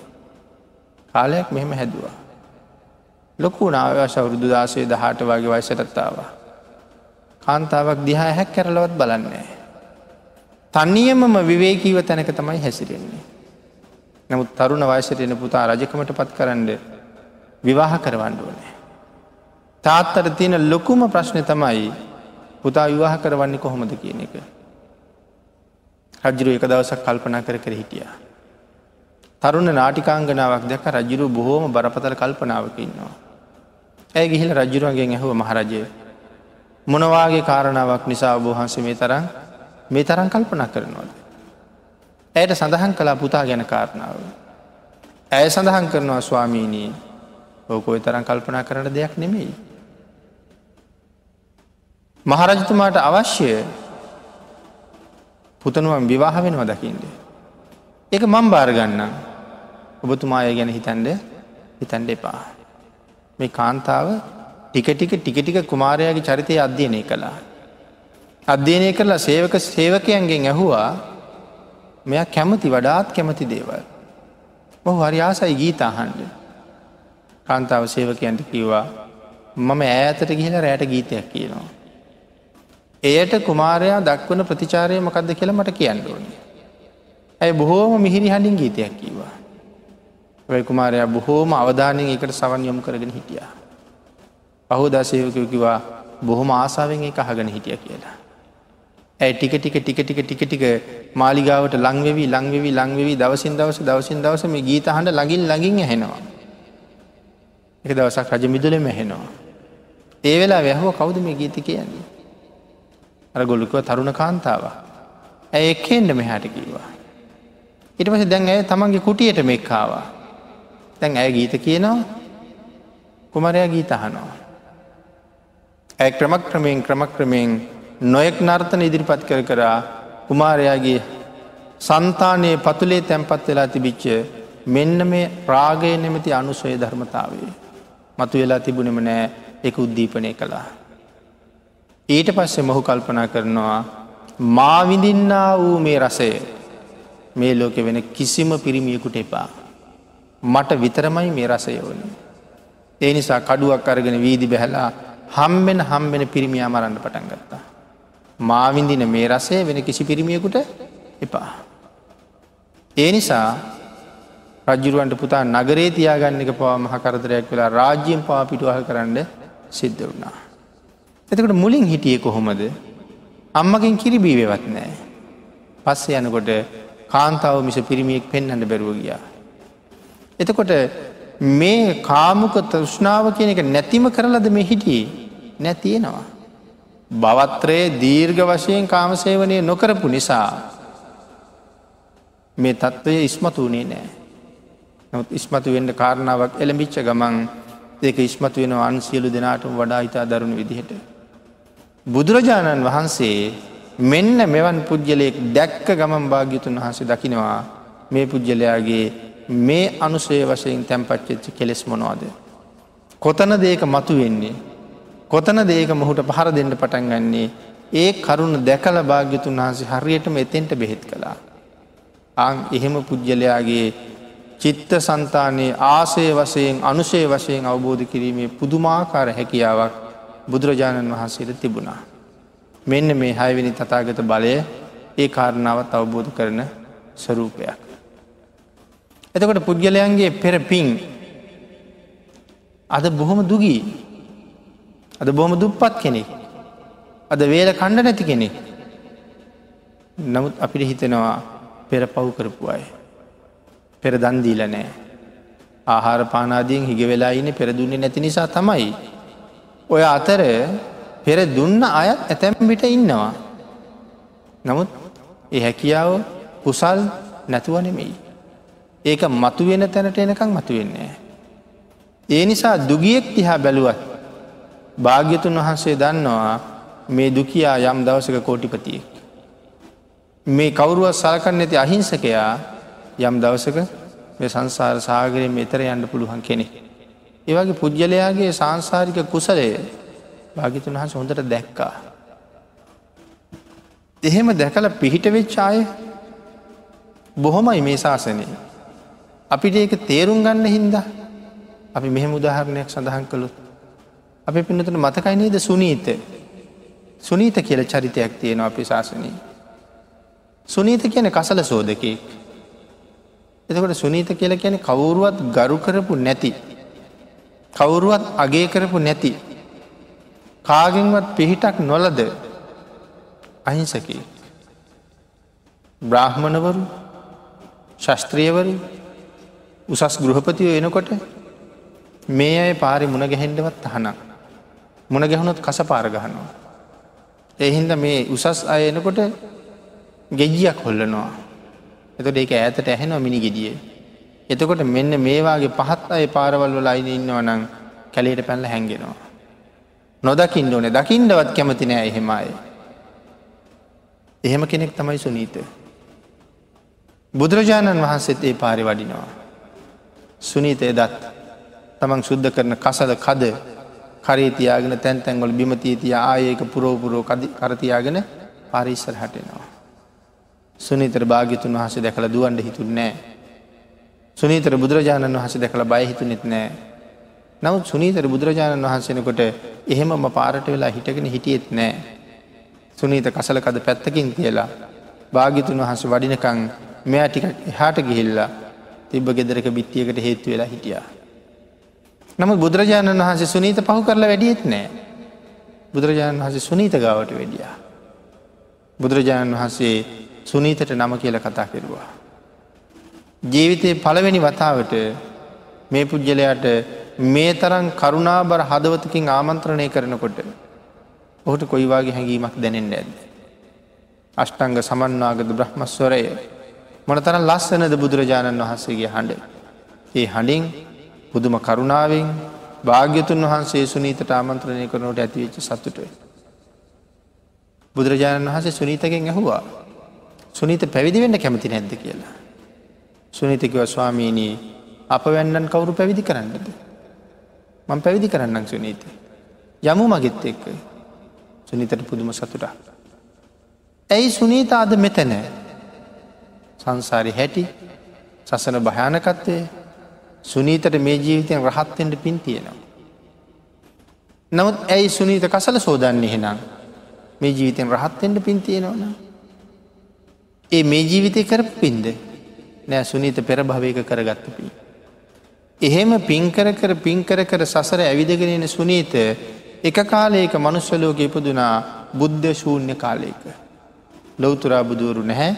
කාලයක් මෙහෙම හැදවා. ලොකු නාවශ වරුදු දාසේ දහට වගේ වයිසටත්තාවා. කාන්තාවක් දිහා හැක් කරලවත් බලන්නේ. තන්නියමම විවේකීව තැනක තමයි හැසිරෙන්නේ. නමුත් තරුණ වයසටෙන පුතා රජකමට පත් කරන්න විවාහ කරවන්න ඕනෑ. තාත්තට තියෙන ලොකුම ප්‍රශ්නය තමයි පුතා විවාහ කරවන්නේ කොහොමද කියන එක. රජ්ජුරු එක දවසක් කල්පනා කර කර හිටිය. තරුණ නාටිකාංගනාවක් දැක රජ්ජුරු බොහෝම බරපතල කල්පනාවක ඉන්නවා. ඇය ගිහිල රජ්ජුරුවන්ගෙන් ඇහුව මහරජය මොනවාගේ කාරණාවක් නිසා බෝහන්ස මේ තරම් මේ තරන් කල්පනා කරනවද. ඇයට සඳහන් කලා පුතා ගැන කාරණාව. ඇය සඳහන් කරනවා ස්වාමීනී ඕකොයි තරන් කල්පනා කරන දෙයක් නෙමෙයි. මහරජතුමාට අවශ්‍ය පුතනුවම් විවාහ වෙනවා දකිින්ට. එක මං බාරගන්න ඔබතුමාය ගැන හිතන්ඩ හිතන්ඩ එපා. මේ කාන්තාව ටික ටික ටික ටික කුමාරයාගේ චරිතය අධ්‍යයනය කළා. අධ්‍යයනය කරලා සේවක සේවකයන්ගෙන් ඇහුවා මෙය කැමති වඩාත් කැමති දේවල්. ඔහු හරියාසයි ගීතාහන්ඩ. කාන්තාව සේවකයන්ට කිව්වා මම ඈතට ගිහිල රෑට ගීතයක් කියනවා. එයට කුමාරයා දක්වන ප්‍රතිචාරය මකක්ද කියල මට කියන්න ඕනේ. ඇය බොහෝම මිහිරි හඬින් ගීතයක් කීවා. වැයි කුමාරයා බොහෝම අවධානයෙන් එකට සවන් යොම් කරගෙන හිටියා. පහු දසයකිවා බොහොම ආසාාවෙන් එක අහගෙන හිටිය කියලා. ඇයි ටික ටික ටික ටික ටික ටික මාලිගාවට ලංවෙවී ලංවෙවී ලංවෙවී දවසින් දවස දවසින් දවස මේ ගීත හඬ ලඟින් ලඟින් ඇහෙනවා. එක දවසක් රජ මිදුලෙම හෙනවා. ඒ වෙලා වැැහුව කවුද මේ ගීති කියන්නේ. අර ගොල්ලුකව තරුණ කාන්තාව. ඇය එක්කෙන්ට මෙහාට කිව්වා. ඉට පස දැන් ඇය තමන්ගේ කුටියට මෙක්කාවා. තැන් ඇය ගීත කියනවා කුමරයා ගීතහනවා. ඇය ක්‍රමක් ක්‍රමයෙන් ක්‍රමක් ක්‍රමයෙන් නොයෙක් නර්තන ඉදිරිපත් කර කරා කුමාරයාගේ සන්තානයේ පතුලේ තැන්පත් වෙලා තිබිච්ච මෙන්න මේ ප්‍රාගය නෙමති අනුසොය ධර්මතාවේ. මතු වෙලා තිබුණෙම නෑ එක උද්දීපනය කළා. ඊට පස්සේ මොහු කල්පනා කරනවා මාවිඳින්නා වූ මේ රසය මේ ලෝකෙ වෙන කිසිම පිරිමියකුට එපා. මට විතරමයි මේ රසය ඕන. ඒ නිසා කඩුවක් අරගෙන වීදි බැහලා හම්බෙන හම්බෙන පිරිමියා මරන්න පටන් ගත්තා. මාවිඳින මේ රසය වෙන කිසි පිරිමියකුට එපා. ඒ නිසා රජ්ජුරුවන්ට පුතා නගරේ තියාගන්න එක පවා මහකරදරයක් වෙලා රාජ්‍යයෙන් පාපිටුවහ කරන්න සිද්ධ වුණා. එතකට මුලින් හිටිය කොහොමද අම්මකින් කිරිබීවවත් නෑ. පස්සේ යනකොට කාන්තාව මිස පිරිමියෙක් පෙන්න්නට බැරුව ගියා. එතකොට මේ කාමුක තෘෂ්ණාව කියන එක නැතිම කරලද මේ හිටියේ නැතියෙනවා. බවත්‍රයේ දීර්ඝ වශයෙන් කාමසේවනය නොකරපු නිසා මේ තත්ත්වය ඉස්මතු වනේ නෑ. නොත් ඉස්මතු වෙන්ඩ කාරණාවක් එළඹිච්ච ගමන් ඒක ඉස්මතු වෙන අන් සියලු දෙනාටම වඩා ඉතා දරුණු විදිහට. බුදුරජාණන් වහන්සේ මෙන්න මෙවන් පුද්ගලයෙක් දැක්ක ගමන් භාග්‍යතුන් වහන්සේ දකිනවා මේ පුද්ගලයාගේ මේ අනුසේ වශයෙන් තැන්පච්චච්චි කෙලෙස් මොනවාද. කොතන දේක මතු වෙන්නේ. කොතන දේක මොහුට පහර දෙන්න පටන් ගන්නේ ඒ කරුණ දැකල භාග්‍යතුන් වහන්සේ හරියටම එතෙන්ට බෙහෙත් කළා. අං එහෙම පුද්ගලයාගේ චිත්ත සන්තානයේ ආසේ වසයෙන් අනුසේ වශයෙන් අවබෝධ කිරීමේ පුදුමාකාර හැකියාවක් බුදුරජාණන් වහන්සේට තිබුණා. මෙන්න මේ හයවිනි තතාගත බලය ඒ කාරණාවත් අවබෝධ කරන ස්වරූපයක්. එතකොට පුද්ගලයන්ගේ පෙර පින් අද බොහොම දුගී අද බොහොම දුප්පත් කෙනෙක් අද වේල කණ්ඩ නැති කෙනෙක් නමුත් අපිට හිතෙනවා පෙර පව් කරපු අය. පෙර දන්දීල නෑ. ආහාර පානාදීෙන් හිග වෙලා ඉන්න පෙරදුන්නේ නැති නිසා තමයි. ඔය අතර පෙර දුන්න අයත් ඇතැම්බිට ඉන්නවා. නමුත් ඒ හැකියාව කුසල් නැතුව නෙමෙයි. ඒක මතුවෙන තැනට එනකං මතුවෙන්නේ. ඒ නිසා දුගියෙක් තිහා බැලුවත් භාග්‍යතුන් වහන්සේ දන්නවා මේ දුකයා යම් දවසක කෝටිපතියෙක්. මේ කවුරුව සලකන්න ඇති අහිංසකයා යම් දවසක මේ සංසාර සාගරයෙන් එතර යන්න පුළුවන් කෙනෙ. ඒවගේ පුද්ගලයාගේ සංසාරික කුසලය භාගිතුන් වහස හොඳට දැක්කා. එහෙම දැකල පිහිට වෙච්චාය බොහොමයි මේ ශාසනය. අපිට ඒක තේරුම් ගන්න හින්ද අපි මෙහෙම උදාහරණයක් සඳහන් කළුත්. අපි පිනතුට මතකයි නේද සුනීත සුනීත කියල චරිතයක් තියෙනවා අපි ශාසනී. සුනීත කියන කසල සෝදකයෙක්. එතකොට සුනීත කියල කියන කවුරුවත් ගරු කරපු නැති. කවුරුවත් අගේ කරපු නැති. කාගෙන්වත් පිහිටක් නොලද අහිංසකී. බ්‍රාහ්මණවරු ශස්ත්‍රියවරු උසස් ගෘහපතිය එනකොට මේ අය පාරි මුණ ගැහෙන්ඩවත් අහනක්. මුණ ගැහුණොත් කස පාරගහනවා. එහින්ද මේ උසස් අය එනකොට ගෙජියක් හොල්ලනවා. එතට ඒක ඇතට ඇහෙනවා මිනි ගෙඩිය. එතකොට මෙන්න මේවාගේ පහත් අය පාරවල් වල අයින ඉන්නවනං කැලේට පැල්ල හැන්ගෙනවා. නොදකිින් ඕන දකිින්ඩවත් කැමති නෑ එහෙමයි. එහෙම කෙනෙක් තමයි සුනීත. බුදුරජාණන් වහන්සේත් ඒ පාරි වඩිනවා. සුනීතය දත් තමන් සුද්ධ කරන කසල කද කරේතියාගෙන තැන් තැන්ගොල බිමතීතිය ආයක පුරෝපුරෝ කරතියාගෙන පරිස්සර හටෙනවා. සුනීතර භාගිතුන් වහස දැකළ දුවන්ඩ හිතුන් නෑ. සුනීතර බුදුරජාණන් වහස දැකළ බයහිතුනෙත් නෑ. නවත් සුනීතර බුදුරජාණන් වහන්සෙනකොට එහෙම ම පාරට වෙලා හිටගෙන හිටියෙත් නෑ. සුනීත කසලකද පැත්තකින් කියලා භාගිතුන් වහස වඩිනකං මෙයා ටික එහාට ගිහිල්ලා තිබ්බ ගෙදරක බිත්තියකට හේතු වෙලා හිටියා. නම බුදුරජාණන් වහන්සේ සුනීත පහු කරලා වැඩියෙත් නෑ. බුදුරජාණන් වහසේ සුනීත ගාවට වැඩියා. බුදුරජාණන් වහන්සේ සුනීතට නම කියල කතා කෙරුවා. ජීවිතයේ පළවෙනි වතාවට මේ පුද්ගලයාට මේ තරන් කරුණාබර හදවතකින් ආමන්ත්‍රණය කරනකොට ඔහුට කොයිවාගේ හැඟීමක් දැනෙන්ට ඇද. අෂ්ටංග සමන්නාගද බ්‍රහ්මස්වරය මොනතරන් ලස්සනද බුදුරජාණන් වහන්සේගේ හඬ. ඒ හඬින් පුදුම කරුණාවෙන් භාග්‍යතුන් වහන්සේ සුනීතට ආමන්ත්‍රණය කරනට ඇතිවෙච්ච සතුටුව. බුදුරජාණන් වහන්සේ සුනීතගෙන් ඇහුවා සුනීත පැවිදිවෙන්න කැමති නැද්ද කියලා. සුනීතකිව ස්වාමීනී අප වැන්නන් කවුරු පැවිදි කරන්නද. මං පැවිදි කරන්නම් සුනීත. යමු මගෙත් එක්ක සුනීතට පුදුම සතුටා. ඇයි සුනීතාද මෙතැන සංසාරි හැටි සසන භයානකත්වය සුනීතට මේ ජීවිතයෙන් රහත්තෙන්ට පින් තියෙනවා. නමුත් ඇයි සුනීත කසල සෝදන්නේ හෙනම් මේ ජීවිතෙන් රහත්තෙන්ට පින් තියෙනවන. ඒ මේ ජීවිතය කරපු පින්ද නෑ සුනීත පෙර භවයක කරගත්ත පින්. එහෙම පින්කර කර පින්කර කර සසර ඇවිදගෙනෙන සුනීත එක කාලයක මනුස්සලෝක ඉපදුනා බුද්ධ ශූන්‍ය කාලයක. ලොවතුරා බුදුවරු නැහැ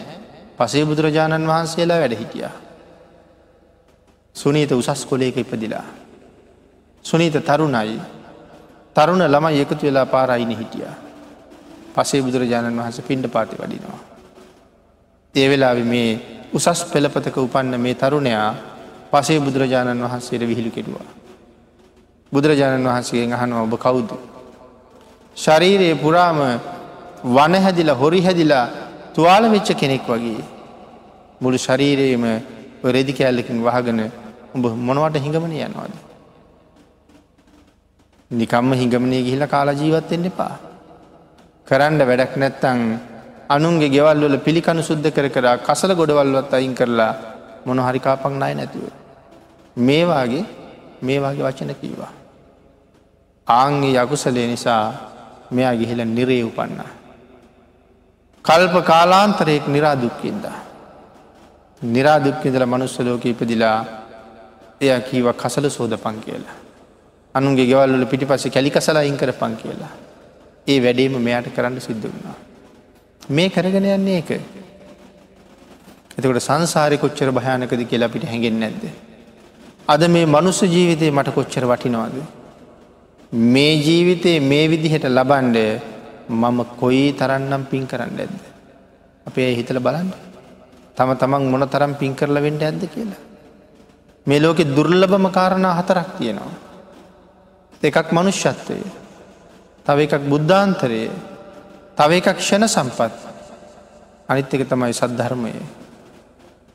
පසේ බුදුරජාණන් වහන්සේලා වැඩ හිටියා. සුනීත උසස් කොලේක ඉපදිලා. සුනීත තරුණයි තරුණ ළමයි එකතු වෙලා පාරයින හිටිය. පසේ බුදුරජාණන් වහන්ස පින්ඩ පාති වඩිනවා. ඒවෙලාව මේ උසස් පෙළපතක උපන්න මේ තරුණයා පසේ බුදුරජාණන් වහන්සේට විහිළු කෙඩුවා. බුදුරජාණන් වහන්සේගෙන් අහනවා ඔබ කවුද. ශරීරයේ පුරාම වනහැදිල හොරි හැදිලා තුවාල වෙච්ච කෙනෙක් වගේ. මුළු ශරීරයේම රෙදි කෑල්ලකින් වහගෙන උඹ මොනවට හිඟමන යනවාද. නිකම්ම හිඟමනය ගිහිල කාලා ජීවත්තෙන් එපා. කරන්න වැඩක් නැත්තං අනුන්ගේ ගෙවල්වල පිළිකණු සුද්ධ කර කර කසල ගොඩවල්වත් අයින් කරලා මොන හරිකාපක් නයි නැතුව. මේවාගේ මේවාගේ වචන කීවා. ආංගේ යකුසලේ නිසා මෙයා ගිහිල නිරේ උපන්න. කල්ප කාලාන්තරයෙක් නිරාදුක්කින්දා. නිරාදුක්කිදල මනුස්සලෝක ඉපදිලා එය කීව කසල සෝද පං කියලා. අනුන්ගේ ගෙවල්ල පිටි පස්ස කැලි කසලා ඉංකර පං කියලා. ඒ වැඩේම මෙයාට කරන්න සිද්ධ වුණා. මේ කරගෙන යන්නේ ඒක. එතකොට සංසාරය කොච්චර භයානකද කියලා අපිට හැඟෙන් නැද්ද. අද මේ මනුස්ස ජීවිතය මට කොච්චර වටිනවාද. මේ ජීවිතයේ මේ විදිහට ලබන්ඩ මම කොයි තරන්නම් පින් කරන්න ඇද්ද. අපේ හිතල බලන්න. තම තමන් මොන තරම් පින් කරල වෙන්ඩ ඇද කියලා. මේ ලෝකෙ දුර්ලභම කාරණා හතරක් තියෙනවා. එකක් මනුෂ්‍යත්වය. තව එකක් බුද්ධාන්තරය තව එකක් ක්ෂණ සම්පත්. අනිත් එක තමයි සද්ධර්මය.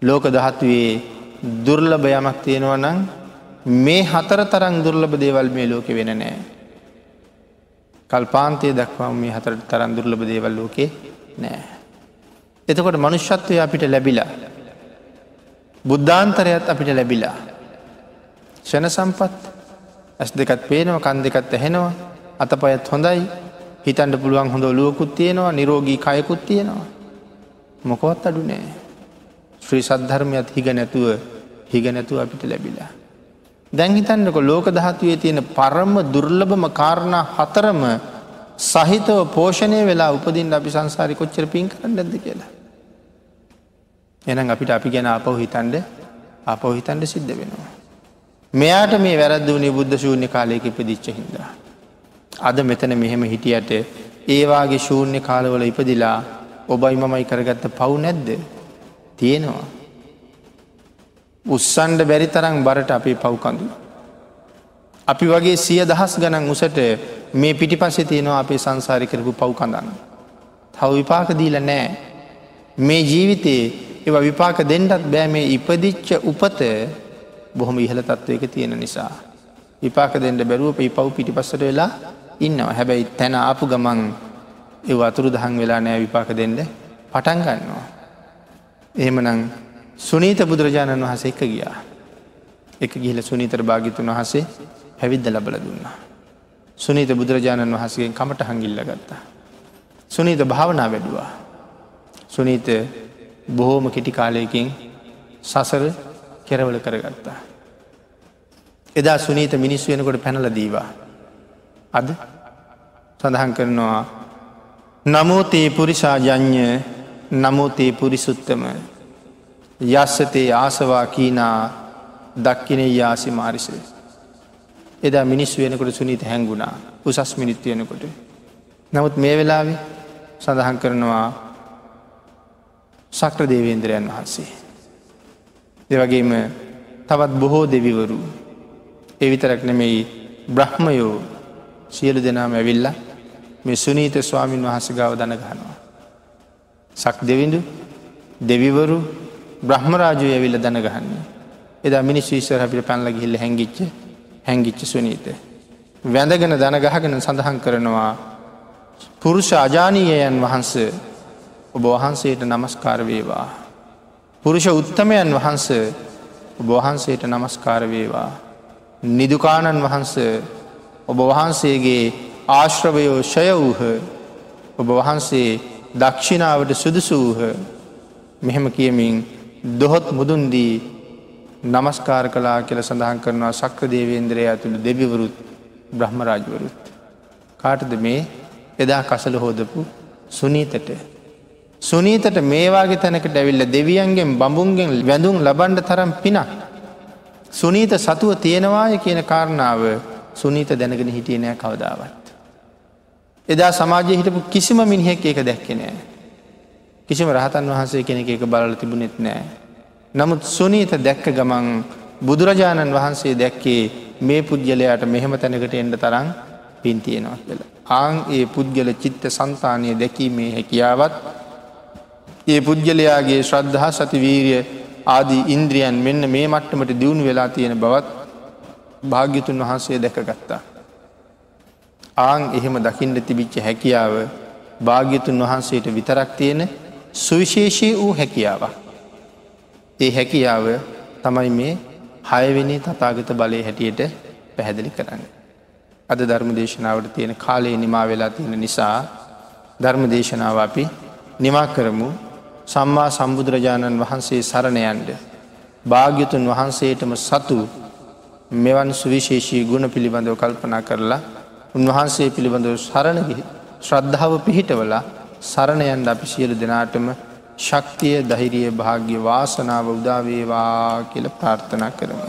ලෝක දහත්වේ දුර්ලභ යමක් තියෙනවා නම් මේ හතර තරං දුර්ලභ දේවල් මේ ලෝක වෙන නෑ. කල්පාන්තය දක්වාම මේ හතර තරන් දුර්ලභ දේවල් ලෝකේ නෑ. එතකොට මනුෂ්‍යත්වය අපිට ලැබිලා. බුද්ධාන්තරයත් අපිට ලැබිලා. ෂණ සම්පත් ඇස් දෙකත් පේනව කන් දෙකත් ඇහෙනවා අතපයත් හොඳයි හිතන්ට පුළුවන් හොඳ ලුවකුත් තියෙනවා නිරෝගී කයකුත් තියෙනවා. මොකොවත් අඩු නෑ. ශ්‍රී සද්ධර්මයත් හිග නැතුව හිග නැතුව අපිට ලැබිලා. දැන් හිතන්නක ලෝක දහතුවේ තියෙන පරම දුර්ලභම කාරණා හතරම සහිතව පෝෂණය වෙලා උපදින් අපි සංසාරි කොච්චර පින් කරන්න ඇද කියලා. එනම් අපිට අපි ගැන අපව හිතන්ඩ අපව හිතන්ඩ සිද්ධ වෙනවා. මෙයාට මේ වැරද වනේ බුද්ධ ශූන්‍ය කාලයක ඉපදිච්ච හින්දා. අද මෙතන මෙහෙම හිටියට ඒවාගේ ශූන්‍ය කාලවල ඉපදිලා ඔබයි මමයි කරගත්ත පව් නැද්ද තියෙනවා. උත්සන්ඩ බැරි තරම් බරට අපේ පව්කඳු. අපි වගේ සිය දහස් ගණන් උසට මේ පිටි පස්සේ තියෙනවා අපේ සංසාරි කරපු පව්කඳන්න. තව විපාක දීල නෑ. මේ ජීවිතයේ ඒව විපාක දෙන්නත් බෑ මේ ඉපදිච්ච උපත බොහොම ඉහළ තත්ත්වයක තියෙන නිසා. විපාක දෙන්න බැරුව පි පව් පිටි පස්සට වෙලා ඉන්නවා හැබැයි තැන ආපු ගමන් ඒ අතුරු දහන් වෙලා නෑ විපාක දෙන්න පටන් ගන්නවා. එහෙමනං සුනීත බුදුරජාණන් වහස එක ගියා. එක ගිහිල සුනීතර භාගිතුන් වහසේ හැවිද්ද ලබල දුන්නා. සුනීත බුදුරජාණන් වහසගෙන් කමට හංගිල්ල ගත්තා. සුනීත භාවනා වැඩුවා. සුනීත බොහෝම කෙටි කාලයකින් සසර කෙරවල කරගත්තා. එදා සුනීත මිනිස් වෙනකොට පැනල දීවා. අද සඳහන් කරනවා නමෝතේ පුරිසා ජඥ නමෝතේ පුරිසුත්තම යස්සතේ ආසවා කීනා දක්කිනේ යාසි මාරිසේ. එදා මිනිස් වෙනකොට සුනීත හැංගුණා උසස් මිනිත් වෙනකොට. නමුත් මේ වෙලාවේ සඳහන් කරනවා සක්‍ර දේවේන්ද්‍රයන් වහන්සේ. දෙවගේම තවත් බොහෝ දෙවිවරු එවිතරක් නෙමෙයි බ්‍රහ්මයෝ සියලු දෙනාම ඇවිල්ල මේ සුනීත ස්වාමීන් වහස ගාව දනගහනවා. සක් දෙවිඳු දෙවිවරු බ්‍රහ්මරාජය ඇවිල්ල දනගහන්න. එදා මිනිස් විශ්වර අපිට පැන්ල ගිල්ල හැඟිච්ච හැංගිච්ච සුනීත. වැඳගෙන දනගහගෙන සඳහන් කරනවා පුරුෂ අජානීයයන් වහන්ස ඔබ වහන්සේට නමස්කාර වේවා. පුරුෂ උත්තමයන් වහන්ස ඔබ වහන්සේට නමස්කාර වේවා. නිදුකාණන් වහන්ස ඔබ වහන්සේගේ ආශ්‍රවයෝ ෂය වූහ ඔබ වහන්සේ දක්ෂිනාවට සුදුසු වූහ මෙහෙම කියමින් දොහොත් මුදුන්දී නමස්කාර කලා කියල සඳහන් කරනවා සක්‍ර දේවේන්ද්‍රය ඇතුළු දෙවිවරුත් බ්‍රහ්මරාජවරුත්. කාටද මේ එදා කසල හෝදපු සුනීතට. සුනීතට මේවාගේ තැනකට ඇවිල්ල දෙවියන්ගෙන් බඹුන්ගෙන් වැඳුම් ලබන්ඩ තරම් පිනක්. සුනීත සතුව තියෙනවාය කියන කාරණාව සුනීත දැනගෙන හිටිය නෑ කවදාවත්. එදා සමාජය හිටපු කිසිම මිනිහෙක් ඒක දැක්කෙනෑ. කිසිම රහතන් වහන්සේ කෙනෙක එක බලල තිබුණෙත් නෑ. නමුත් සුනීත දැක්ක ගමන් බුදුරජාණන් වහන්සේ දැක්කේ මේ පුද්ගලයාට මෙහෙම තැනකට එන්ඩ තරම් පින්තියෙනවා කියලා. ආං ඒ පුද්ගල චිත්ත සන්තානය දැකීමේ හැකියාවත් ඒ පුද්ගලයාගේ ශ්‍රද්ධහා සතිවීරිය ආදී ඉන්ද්‍රියන් මෙන්න මේ මට්ටමට දියුණු වෙලා තියෙන බවත් භාග්‍යතුන් වහන්සේ දැකගත්තා. ආං එහෙම දකිින්ට තිබිච්ච හැකියාව භාග්‍යතුන් වහන්සේට විතරක් තියෙන සුවිශේෂී වූ හැකියාවක්. ඒ හැකියාව තමයි මේ හයවෙනි තතාගත බලය හැටියට පැහැදිලි කරන්න. අද ධර්ම දේශනාවට තියෙන කාලයේ නිමා වෙලා තියෙන නිසා ධර්ම දේශනාව අපි නිමා කරමු සම්මා සම්බුදුරජාණන් වහන්සේ සරණයන්ට භාග්‍යතුන් වහන්සේටම සතු මෙවන් සුවිශේෂී ගුණ පිළිබඳව කල්පනා කරලා උන්වහන්සේ පිළිබඳව සරණගි ශ්‍රද්ධාව පිහිටවලා සරණයන් අපි සියලු දෙනාටම ශක්තිය දහිරිය භාග්‍ය වාසනාව උදාවේවා කියල ප්‍රාර්ථනා කරමු.